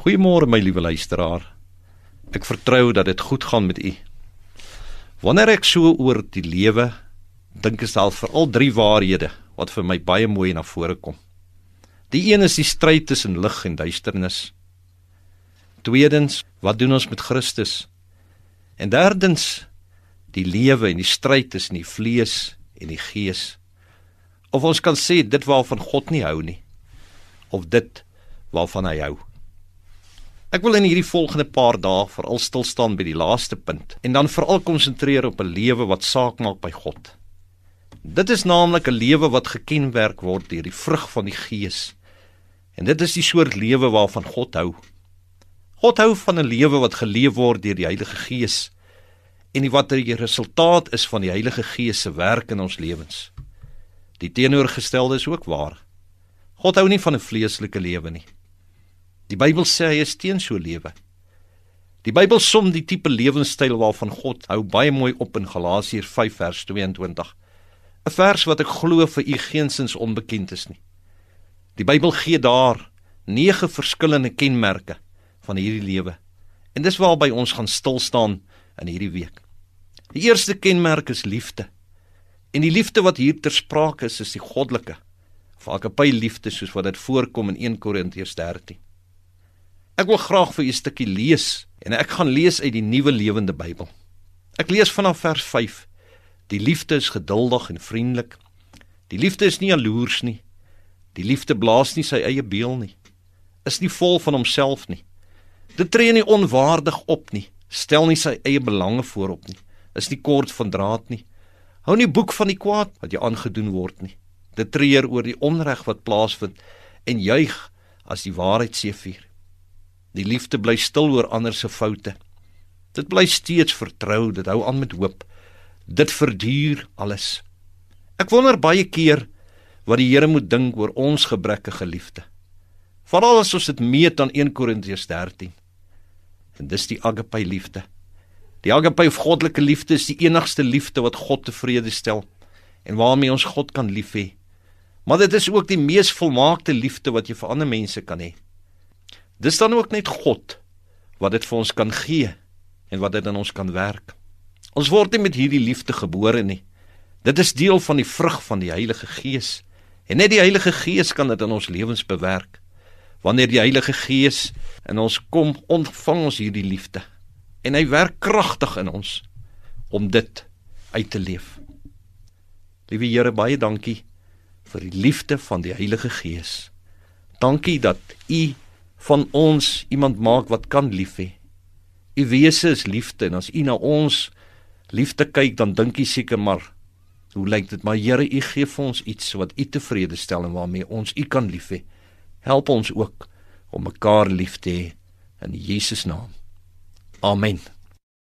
Goeiemôre my liewe luisteraar. Ek vertrou dat dit goed gaan met u. Wanneer ek so oor die lewe dink, is daar veral drie waarhede wat vir my baie mooi na vore kom. Die een is die stryd tussen lig en duisternis. Tweedens, wat doen ons met Christus? En derdens, die lewe en die stryd tussen die vlees en die gees. Of ons kan sê dit waarvan God nie hou nie of dit waarvan hy hou. Ek wil in hierdie volgende paar dae veral stil staan by die laaste punt en dan veral konsentreer op 'n lewe wat saak maak by God. Dit is naamlik 'n lewe wat gekenmerk word deur die vrug van die Gees. En dit is die soort lewe waarvan God hou. God hou van 'n lewe wat geleef word deur die Heilige Gees en die wat die resultaat is van die Heilige Gees se werk in ons lewens. Die teenoorgestelde is ook waar. God hou nie van 'n vleeslike lewe nie. Die Bybel sê hy is teen so lewe. Die Bybel som die tipe lewenstyl waarvan God hou baie mooi op in Galasiërs 5 vers 22. 'n Vers wat ek glo vir u geensins onbekend is nie. Die Bybel gee daar 9 verskillende kenmerke van hierdie lewe. En dis waarby ons gaan stil staan in hierdie week. Die eerste kenmerk is liefde. En die liefde wat hier ter sprake is, is die goddelike of agape liefde soos wat dit voorkom in 1 Korintiërs 13. Ek wil graag vir u 'n stukkie lees en ek gaan lees uit die Nuwe Lewende Bybel. Ek lees vanaf vers 5. Die liefde is geduldig en vriendelik. Die liefde is nie jaloers nie. Die liefde blaas nie sy eie beel nie. Is nie vol van homself nie. Dit tree nie onwaardig op nie. Stel nie sy eie belange voorop nie. Is nie kort van draad nie. Hou nie boek van die kwaad wat jou aangedoen word nie. Dit treur oor die onreg wat plaasvind en juig as die waarheid seëvier. Die liefde bly stil oor ander se foute. Dit bly steeds vertrou, dit hou aan met hoop. Dit verduur alles. Ek wonder baie keer wat die Here moet dink oor ons gebrekkige liefde. Veral as ons dit meet aan 1 Korintiërs 13. En dis die agape liefde. Die agape of goddelike liefde is die enigste liefde wat God tevrede stel en waarmee ons God kan lief hê. Maar dit is ook die mees volmaakte liefde wat jy vir ander mense kan hê. Dis dan ook net God wat dit vir ons kan gee en wat dit in ons kan werk. Ons word nie met hierdie liefde gebore nie. Dit is deel van die vrug van die Heilige Gees. En net die Heilige Gees kan dit in ons lewens bewerk. Wanneer die Heilige Gees in ons kom, ontvang ons hierdie liefde. En hy werk kragtig in ons om dit uit te leef. Liewe Here, baie dankie vir die liefde van die Heilige Gees. Dankie dat U van ons iemand maak wat kan lief hê. U wese is liefde en as U na ons liefde kyk, dan dink U seker maar hoe lyk dit? Maar Here, U gee vir ons iets wat U tevrede stel en waarmee ons U kan lief hê. Help ons ook om mekaar lief te hê in Jesus naam. Amen.